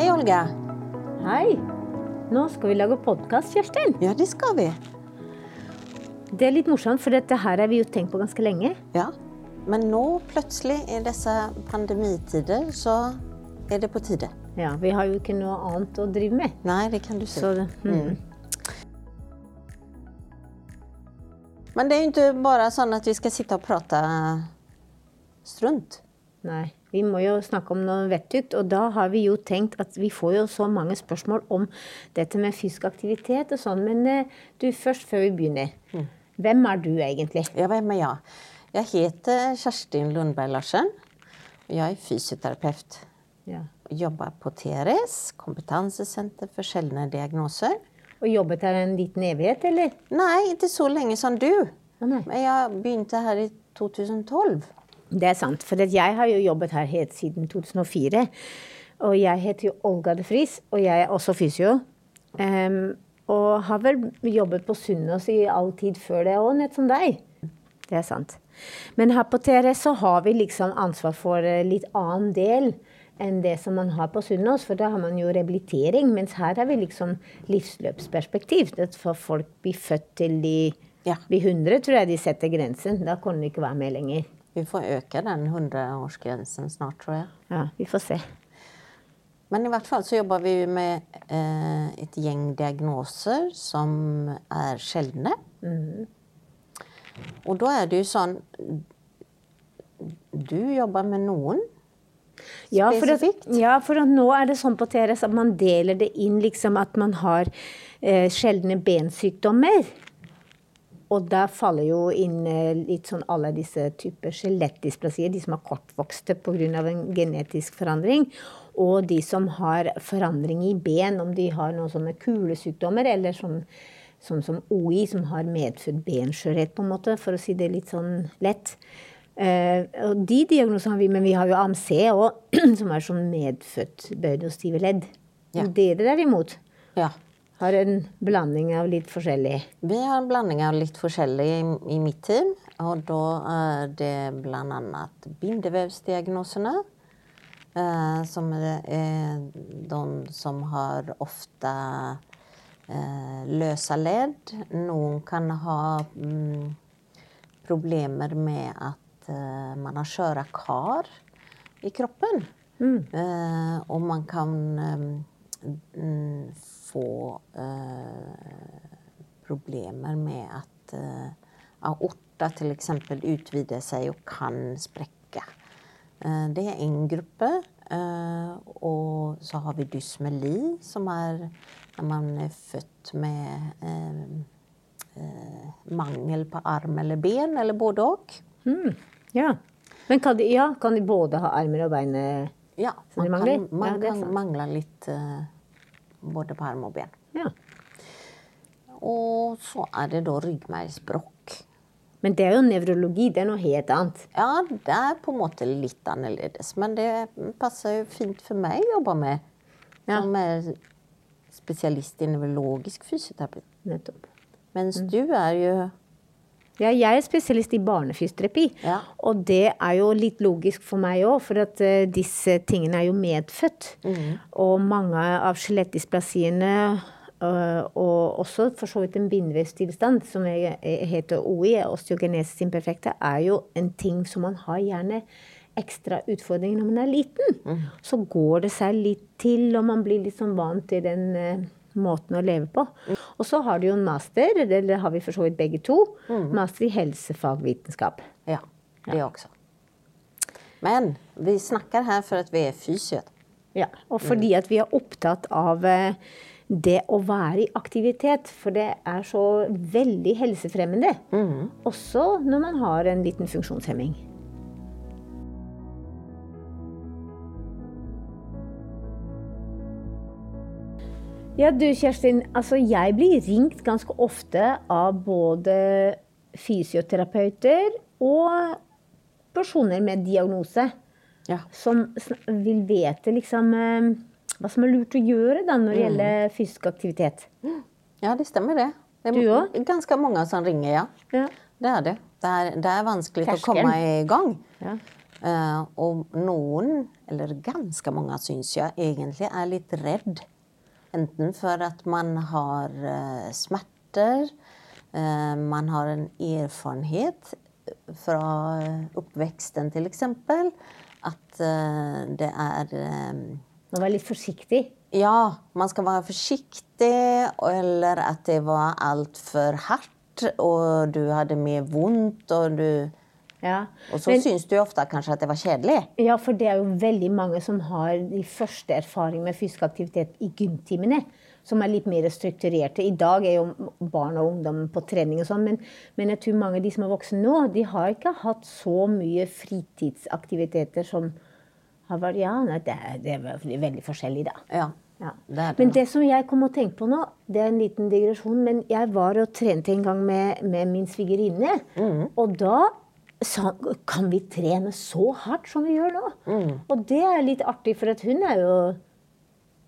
Hei, Olga. Hei. Nå skal vi lage podkast, Kjerstin. Ja, det skal vi. Det er litt morsomt, for dette her har vi jo tenkt på ganske lenge. Ja. Men nå plutselig, i disse pandemitider, så er det på tide. Ja, Vi har jo ikke noe annet å drive med. Nei, det kan du si. Så det, mm. Men det er jo ikke bare sånn at vi skal sitte og prate strunt. Nei. Vi må jo snakke om noe vettug. og da har vi jo tenkt at vi får jo så mange spørsmål om dette med fysisk aktivitet og sånn. Men eh, du, først før vi begynner. Hvem er du egentlig? Ja, hvem er jeg? Jeg heter Kjerstin Lundberg Larsen. og Jeg er fysioterapeut. Ja. Jobber på TRS, Kompetansesenter for sjeldne diagnoser. Og jobbet her en liten evighet, eller? Nei, ikke så lenge som du. Men jeg begynte her i 2012. Det er sant, for jeg har jo jobbet her helt siden 2004. Og jeg heter jo Olga de Vries, og jeg er også fysio. Um, og har vel jobbet på Sunnaas i all tid før det òg, nett som deg. Det er sant. Men her på TRS så har vi liksom ansvar for eh, litt annen del enn det som man har på Sunnaas, for da har man jo rehabilitering. Mens her har vi liksom livsløpsperspektiv. Det for folk blir født til de Ja. blir 100, tror jeg de setter grensen. Da kan de ikke være med lenger. Vi får øke den 100-årsgrensen snart, tror jeg. Ja, vi får se. Men i hvert fall så jobber vi med eh, et gjeng diagnoser som er sjeldne. Og da er det jo sånn Du jobber med noen. Ja for, at, Spesifikt? ja, for nå er det sånn på TRS at man deler det inn liksom at man har eh, sjeldne bensykdommer. Og der faller jo inn eh, litt sånn alle disse typer skjelettdysplasier, de som er kortvokste pga. en genetisk forandring. Og de som har forandring i ben, om de har noen sånne kulesykdommer eller sånn, sånn som OI, som har medfødt benskjørhet, på en måte, for å si det litt sånn lett. Eh, og de diagnosene har vi, men vi har jo AMC òg, som er sånn medfødt bøyd og stive ledd. Ja. Dere derimot Ja. Har en blanding av litt forskjellig. Vi har en blanding av litt forskjellig i, i mitt team. Og da er det bl.a. bindevevsdiagnosene. Eh, som er de som har ofte eh, løse ledd. Noen kan ha mm, problemer med at eh, man har skjøre kar i kroppen. Eh, og man kan mm, få eh, problemer med at eh, aorta f.eks. utvider seg og kan sprekke. Eh, det er én gruppe. Eh, og så har vi dysmeli, som er når man er født med eh, eh, mangel på arm eller ben, eller både og. Ja. Men kan de, ja, kan de både ha armer og bein? eh? Ja, man kan, man Ja, kan mangle litt både på arm og ben. Ja. Og så er det da ryggmargsbrokk. Men det er jo nevrologi, det er noe helt annet. Ja, det er på en måte litt annerledes, men det passer jo fint for meg å jobbe med. Ja. Som er spesialist i nevrologisk fysioterapi. Nettopp. Mens du er jo Ja, jeg er spesialist i barnefysioterapi. Ja. Og det er jo litt logisk for meg òg, for at uh, disse tingene er jo medfødt. Og mange av skjelettdysplasiene, uh, og også for så vidt en bindevevstilstand som er, er- heter OI, osteogenesis imperfecta, er jo en ting som man har gjerne ekstra utfordringer når man er liten. Så går det seg litt til, og man blir litt sånn vant til den eh, måten å leve på. Og så har du jo en master, eller har vi for så vidt begge to, master i helsefagvitenskap. Ja, det også. Men vi snakker her for at vi er fysioer. Ja, og fordi at vi er opptatt av eh, det å være i aktivitet, for det er så veldig helsefremmende. Også når man har en liten funksjonshemming. Ja, du Kjerstin, altså jeg blir ringt ganske ofte av både fysioterapeuter og personer med diagnose Ja. som vil vite liksom eh, hva som er lurt å gjøre da når det gjelder fysisk aktivitet. ja, det stemmer det. Det Du er ganske mange som ringer, ja. Ja. Det er det. Det er, det er vanskelig å komme i gang. Ja. Uh, og noen, eller ganske mange, syns jeg egentlig er litt redd. Enten for at man har eh, smerter, eh, man har en erfarenhet fra oppveksten f.eks. At eh, det er Man var litt forsiktig. Ja, man skal være forsiktig, eller at det var altfor hardt, og du hadde mer vondt, og du Ja. Og så syns du ofte kanskje at det var kjedelig. Ja, for det er jo veldig mange som har de første erfaringene med fysisk aktivitet i gymtimene. Som er litt mer strukturerte. I dag er jo barn og ungdom på trening og sånn, men, men jeg tror mange av de som er voksne nå, de har ikke hatt så mye fritidsaktiviteter som har vært Ja, nei, det, er- det er veldig forskjellig, da. Ja, Ja. det det. Men det som jeg kom og tenkte på nå, det er en liten digresjon, men jeg var og trente en gang med, med min svigerinne. Og da Kan vi trene så hardt som vi gjør nå? Og det er litt artig, for at hun er jo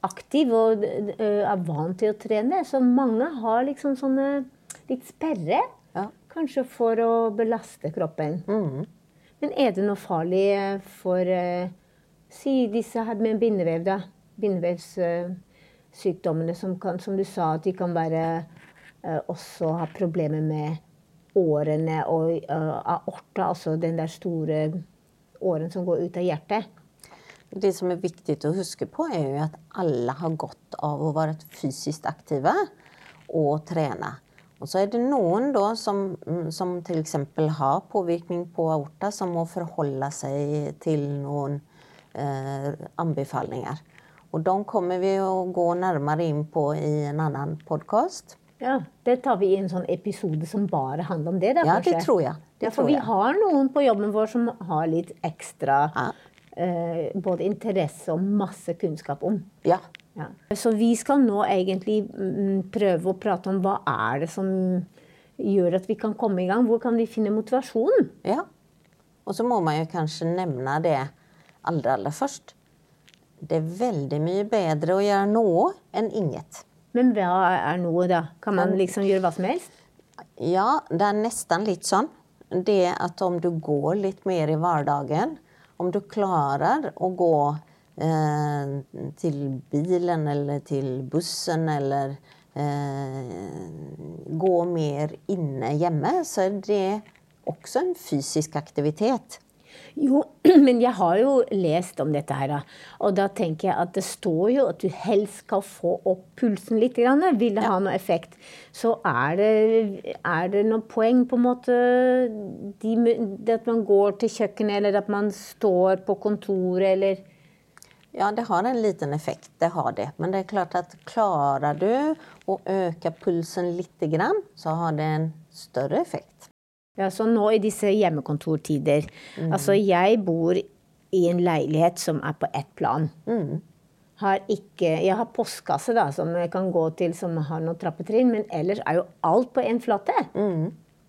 aktiv og er vant til å trene. Så mange har liksom sånne litt sperre. Ja. Kanskje for å belaste kroppen. Mm. Men er det noe farlig eh, for eh, Si disse her med bindevev, da. Bindevevssykdommene som, kan, som du sa, at de kan være eh, også ha problemer med årene og eh, aorta, altså den der store åren som går ut av hjertet. Det som er viktig å huske på, er jo at alle har godt av å være fysisk aktive og trene. Og så er det noen da som, som f.eks. har påvirkning på aorta, som må forholde seg til noen eh, anbefalinger. Og de kommer vi å gå nærmere inn på i en annen podkast. Ja, Det tar vi i en sånn episode som bare handler om det. da, Ja, det tror jeg. Det ja, for vi jeg. har noen på jobben vår som har litt ekstra Ja. eh, både interesse og masse kunnskap om. Ja. Ja. Så vi skal nå egentlig mm, prøve å prate om hva er det som gjør at vi kan komme i gang. Hvor kan vi finne motivasjon? Ja. Og så må man jo kanskje nevne det aller, aller først. Det er veldig mye bedre å gjøre noe enn inget. Men hva er noe, da? Kan man liksom gjøre hva som helst? Ja, det er nesten litt sånn. Det at om du går litt mer i hverdagen, om du klarer å gå eh, til bilen eller til bussen eller eh, gå mer inne hjemme, så er det også en fysisk aktivitet. Jo, men jeg har jo lest om dette her. Og da tenker jeg at det står jo at du helst skal få opp pulsen litt. Grann. Vil det ha noe effekt, så er det, er det noe poeng på en måte de, det at man går til kjøkkenet, eller at man står på kontoret, eller Ja, det har en liten effekt, det har det. Men det er klart at klarer du å øke pulsen litt, grann, så har det en større effekt. Ja, så nå i disse hjemmekontortider Altså, jeg bor i en leilighet som er på ett plan. Har ikke Jeg har postkasse, da, som jeg kan gå til, som har noen trappetrinn, men ellers er jo alt på én flate.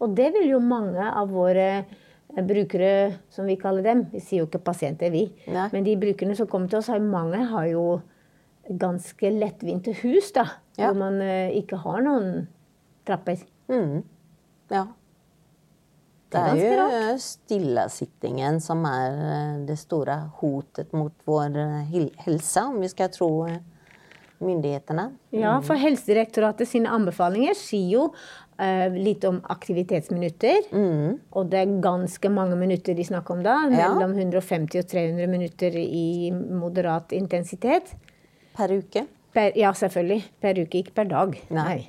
Og det vil jo mange av våre eh, brukere, som vi kaller dem Vi sier jo ikke pasienter, vi. Nei. Men de brukerne som kommer til oss, har mange har jo ganske lettvinte hus, da. Ja. Hvor man eh, ikke har noen trapper. Mm. Ja. Det er jo stillesittingen som er eh, det store hotet mot vår eh, helse, om vi skal tro eh, myndighetene. Ja, for Helsedirektoratet sine anbefalinger sier jo litt om aktivitetsminutter. Og det er ganske mange minutter de snakker om da. Ja. Mellom 150 og 300 minutter i moderat intensitet. Per uke. Per, ja, selvfølgelig. Per uke, ikke per dag. Nei.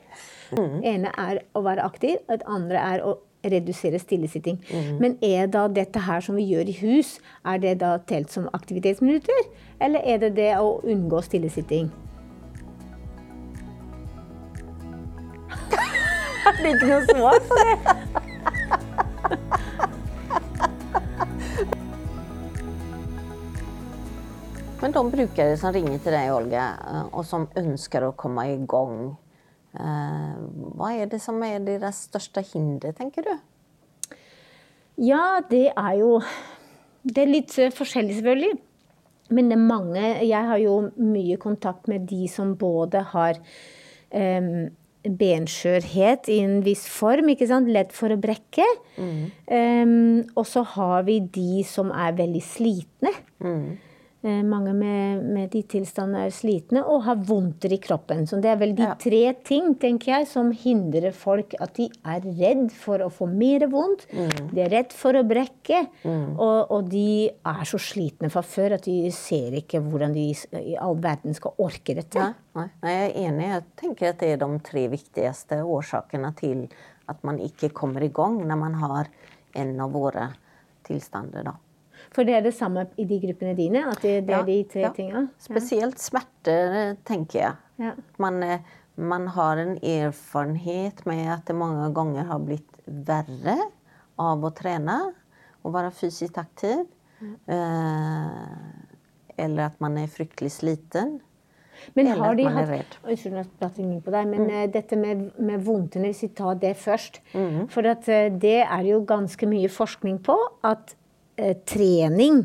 ene er å være aktiv, og det andre er å redusere stillesitting. Men er da dette her som vi gjør i hus, er det da telt som aktivitetsminutter? Eller er det det å unngå stillesitting? Det blir ikke noe svar på det? Men de brukere som ringer til deg, Olga, eh, og som ønsker å komme i gang, hva er det som er deres største hinder, tenker du? Ja, det er jo Det er litt eh, forskjellig, selvfølgelig. Men det er mange Jeg har jo mye kontakt med de som både har um, benskjørhet i en viss form, ikke sant? lett for å brekke. Um, og så har vi de som er veldig slitne. Eh, mange med, med de tilstandene er slitne og har vondter i kroppen. Så det er vel de Ja. tre ting tenker jeg, som hindrer folk at de er redd for å få mer vondt. De er redd for å brekke. Og, og de er så slitne fra før at de ser ikke hvordan de i all verden skal orke dette. Nei. nei, jeg er enig. Jeg tenker at det er de tre viktigste årsakene til at man ikke kommer i gang når man har en av våre tilstander. Da. For det er det samme i de gruppene dine? At det, det er de tre tinga? Spesielt smerter, tenker jeg. Man, eh, man har en erfarenhet med at det mange ganger har blitt verre av å trene og være fysisk aktiv. Eh, eller at man er fryktelig sliten. Men Eller har at de hatt. Unnskyld, jeg prater inn på deg, men mm. dette med, med vondtene, hvis vi tar det først. Mm. For at, eh, det er jo ganske mye forskning på at eh, trening,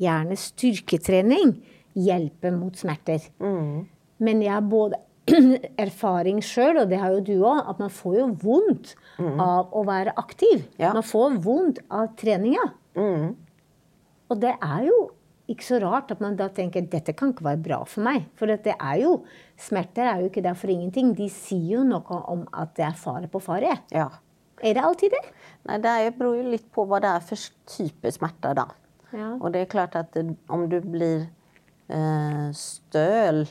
gjerne styrketrening, hjelper mot smerter. Mm. Men jeg har både erfaring sjøl, og det har jo du òg, at man får jo vondt av å være aktiv. Ja. Man får vondt av treninga. Mm. Og det er jo ikke så rart at man da tenker dette kan ikke være bra for meg. For det er jo, smerter er jo ikke der for ingenting. De sier jo noe om at det er fare på fare. Ja. Er det alltid det? Nei, det er- beror jo litt på hva det er for type smerter, da. Ja. Og det er klart at om du blir eh, støl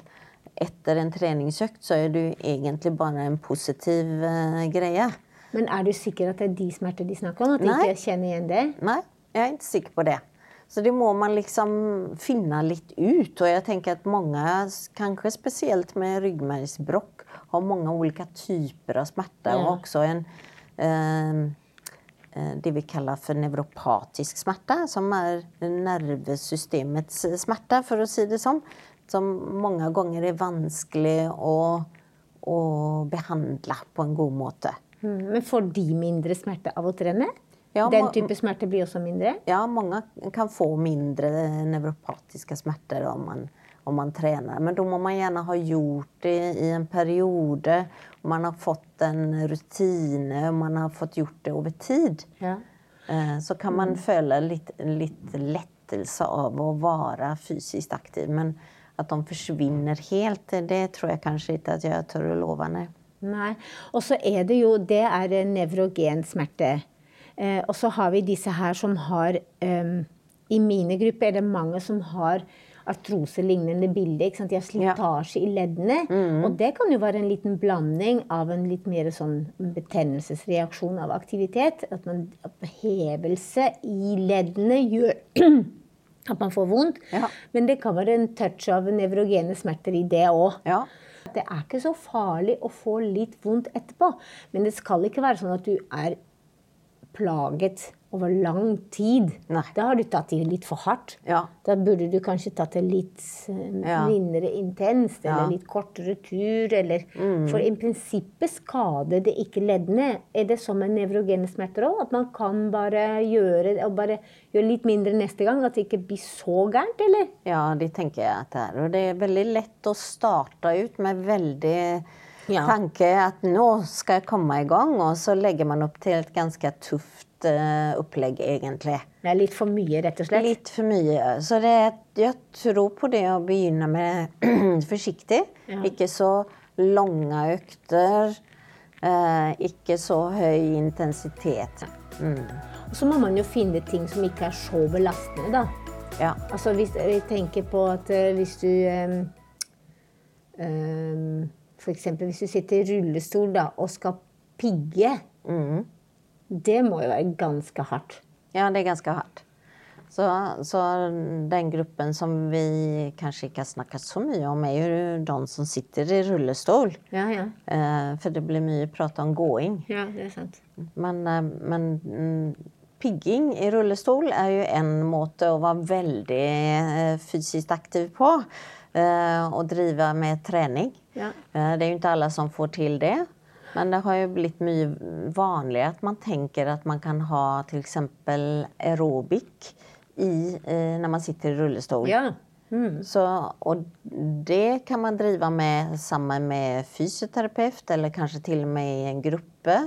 etter en treningsøkt, så er du egentlig bare en positiv eh, greie. Men er du sikker at det er de smerter de snakker om? At de ikke kjenner igjen det? Nei, jeg er ikke sikker på det. Så det må man liksom finne litt ut. Og jeg tenker at mange, kanskje spesielt med ryggmargsbrokk, har mange ulike typer av smerter. Ja. Og også en det vi kaller for nevropatisk smerte, som er nervesystemets smerte, for å si det sånn. Som mange ganger er vanskelig å, å behandle på en god måte. Mm. Men får de mindre smerte av å trene? Ja, Den type smerte blir også mindre? Ja, mange kan få mindre nevropatiske smerter om man, om man trener. Men da må man gjerne ha gjort det i en periode. Man har fått en rutine, og man har fått gjort det over tid. Ja. Eh, Så kan man føle litt, litt lettelse av å være fysisk aktiv. Men at de forsvinner helt, det tror jeg kanskje ikke at jeg tør å love. Nei. Nei. Og så er det jo Det er en nevrogen smerte. Eh, og så har vi disse her som har em, I mine grupper er det mange som har artroselignende bilde. ikke sant? De har slitasje i leddene. Og det kan jo være en liten blanding av en litt mer sånn betennelsesreaksjon av aktivitet. At man hevelse i leddene gjør at man får vondt. Ja. Men det kan være en touch av nevrogene smerter i det òg. Ja. Det er ikke så farlig å få litt vondt etterpå. Men det skal ikke være sånn at du er plaget over lang tid. Nei. Da har du tatt i litt for hardt. Ja. Da burde du kanskje tatt det litt eh, Ja. mindre intenst, eller Ja. Mm. litt kortere tur, eller For i prinsippet skader det ikke leddene. Er det som med nevrogene smerter òg? At man kan bare gjøre bare gjøre litt mindre neste gang? At det ikke blir så gærent, eller? Ja, det tenker jeg at det er. Og det er veldig lett å starte ut med veldig Ja. tanke at nå skal jeg komme i gang, og så legger man opp til et ganske tøft eh, opplegg, egentlig. Det er litt for mye, rett og slett. Litt for mye. Så det, jeg tror på det å begynne med forsiktig. Ja. Ikke så lange økter. Uh, ikke så høy intensitet. Mm. Og så må man jo finne ting som ikke er så belastende, da. Ja. Altså hvis jeg tenker på at eh, hvis du um, um, eksempel hvis du sitter i rullestol da, og skal pigge. Mm. Det må jo være ganske hardt. Ja, det er ganske hardt. Så, så den gruppen som vi kanskje ikke har snakket så mye om, er jo de som sitter i rullestol. Ja, ja. Eh, for det blir mye prat om gåing. Ja, det er sant. Men, eh, men mm, pigging i rullestol er jo en måte å være veldig eh, fysisk aktiv på. Eh, og drive med trening. Ja. Eh, det er jo ikke alle som får til det. Men det har jo blitt mye vanlig at man tenker at man kan ha f.eks. aerobic i, eh, når man sitter i rullestol. Ja. Så, og det kan man driva med sammen med fysioterapeut eller kanskje til og med i en gruppe.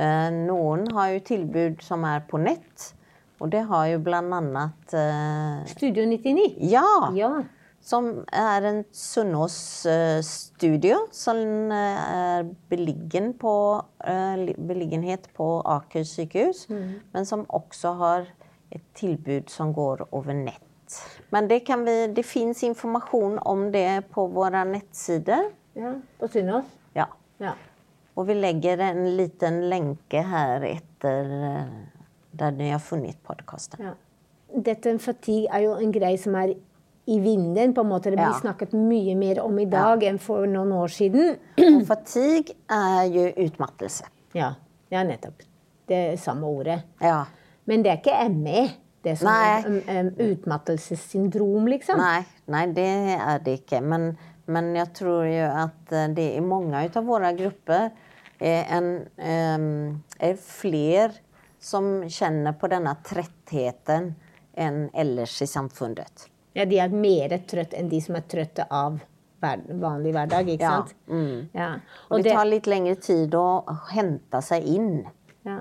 Eh, noen har jo tilbud som er på nett. Og det har jo annet eh, Studio 99. Ja! Ja. Som er en Sunnaas-studio som eh, er beliggen på, eh, beliggenhet på Aker sykehus. Men som også har et tilbud som går over nett. Men det, kan vi, det fins informasjon om det på våre nettsider. ja. På Sunnaas. Ja. Ja. Og vi legger en liten lenke her etter eh, der dere har funnet podkasten. Ja. Dette fatigue er jo en greie som er i vinden. på en måte. Det blir Ja. snakket mye mer om i dag enn for noen år siden. Og fatigue er jo utmattelse. Ja, ja nettopp. Det samme ordet. Ja. Men det er ikke ME. Det er sånn um, um, utmattelsessyndrom, liksom. Nei, nei, det er det ikke. Men, men jeg tror jo at eh, det i mange av våre grupper er, en, um, er flere som kjenner på denne trettheten enn ellers i samfunnet. Ja, De er mer trøtt enn de som er trøtte av vanlig hverdag, ikke Ja, sant? mm. Ja. Og det tar litt lengre tid å hente seg inn. Ja.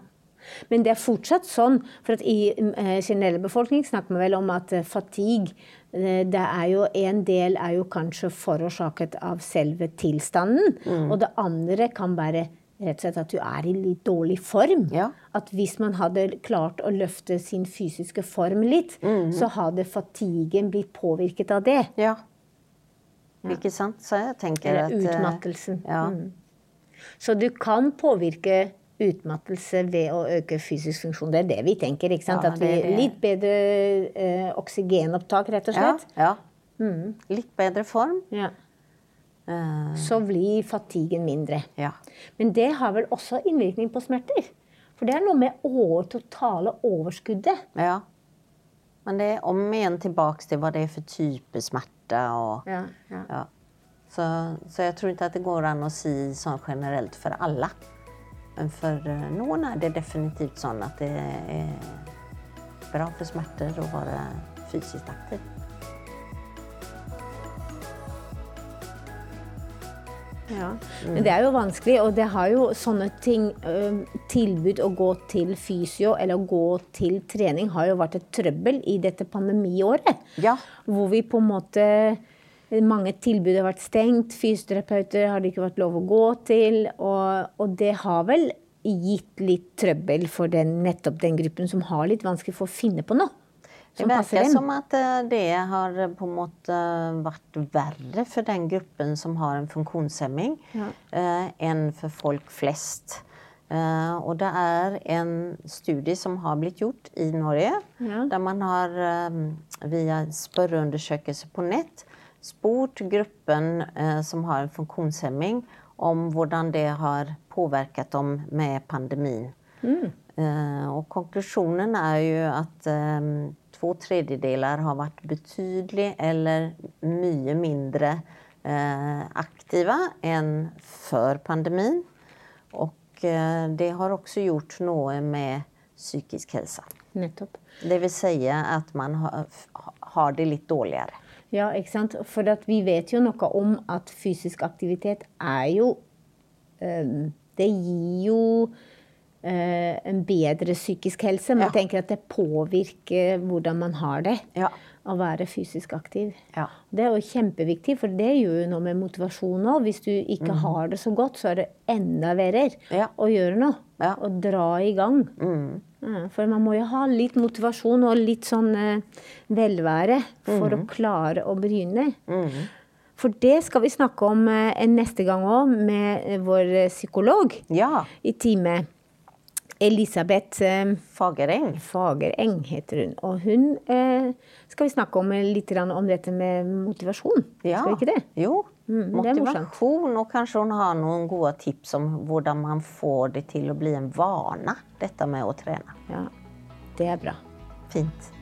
Men det er fortsatt sånn, for at i eh, generell befolkning snakker man vel om at eh, fatigue eh, det er jo En del er jo kanskje forårsaket av selve tilstanden. Mm. Og det andre kan være rett og slett at du er i litt dårlig form. Ja. At hvis man hadde klart å løfte sin fysiske form litt, Mm. så hadde fatiguen blitt påvirket av det. Ja. Ikke sant? Så jeg tenker Eller at eh, utmattelsen. Ja. Mm. Så du kan påvirke utmattelse ved å øke fysisk funksjon. Det er det vi tenker. ikke sant? Ja, At vi. Litt bedre eh, oksygenopptak, rett og ja, slett. ja. Litt bedre form. Ja. Eh, Så blir fatiguen mindre. ja. Men det har vel også innvirkning på smerter? For det er noe med over, totale overskuddet. ja. Men det er om igjen tilbake til hva det er for type smerte. og... Ja, ja. Så, så jeg tror ikke at det går an å si sånn generelt for alle. Men for eh, noen er det definitivt sånn at det er bra for smerter å være fysisk aktiv. Ja. Men det er jo vanskelig, og det har jo sånne ting Tilbud å gå til fysio eller å gå til trening har jo vært et trøbbel i dette pandemiåret. Ja. Hvor vi på en måte Mange tilbud har vært stengt. Fysioterapeuter har det ikke vært lov å gå til. Og, og det har vel gitt litt trøbbel for den, nettopp den gruppen som har litt vanskelig for å finne på noe. Det virker som at eh, det har på en måte vært verre for den gruppen som har en funksjonshemming, Ja. eh, enn for folk flest. Eh, og det er en studie som har blitt gjort i Norge, Ja. der man har via spørreundersøkelse på nett spurt gruppen som har en funksjonshemming, om hvordan det har påvirket dem med pandemien. Mm. og konklusjonen er jo at to tredjedeler har vært betydelig eller mye mindre eh, aktive enn før pandemien. Og eh, det har også gjort noe med psykisk helse. Nettopp. Det vil si at man har, har det litt dårligere. Ja, ikke sant? For vi vet jo noe om at fysisk aktivitet er jo eh, Det gir jo en bedre psykisk helse. Man Ja. tenker at det påvirker hvordan man har det Ja. å være fysisk aktiv. Ja. Det er jo kjempeviktig, for det gjør jo noe med motivasjon òg. Hvis du ikke har det så godt, så er det enda verre. Ja. å gjøre noe. Ja. Å dra i gang. Mm. For man må jo ha litt motivasjon og litt sånn eh, velvære for mm. å klare å begynne. For det skal vi snakke om eh, neste gang òg, med eh, vår psykolog ja. i time. Elisabeth eh, Fagereng. Fagereng heter hun. Og hun eh, skal vi snakke om litt om dette med motivasjon. Ja. Skal vi ikke det? Jo. Mm, det. Motivasjon, og kanskje hun har noen gode tips om hvordan man får det til å bli en vane, dette med å trene. Ja, det er bra. Fint.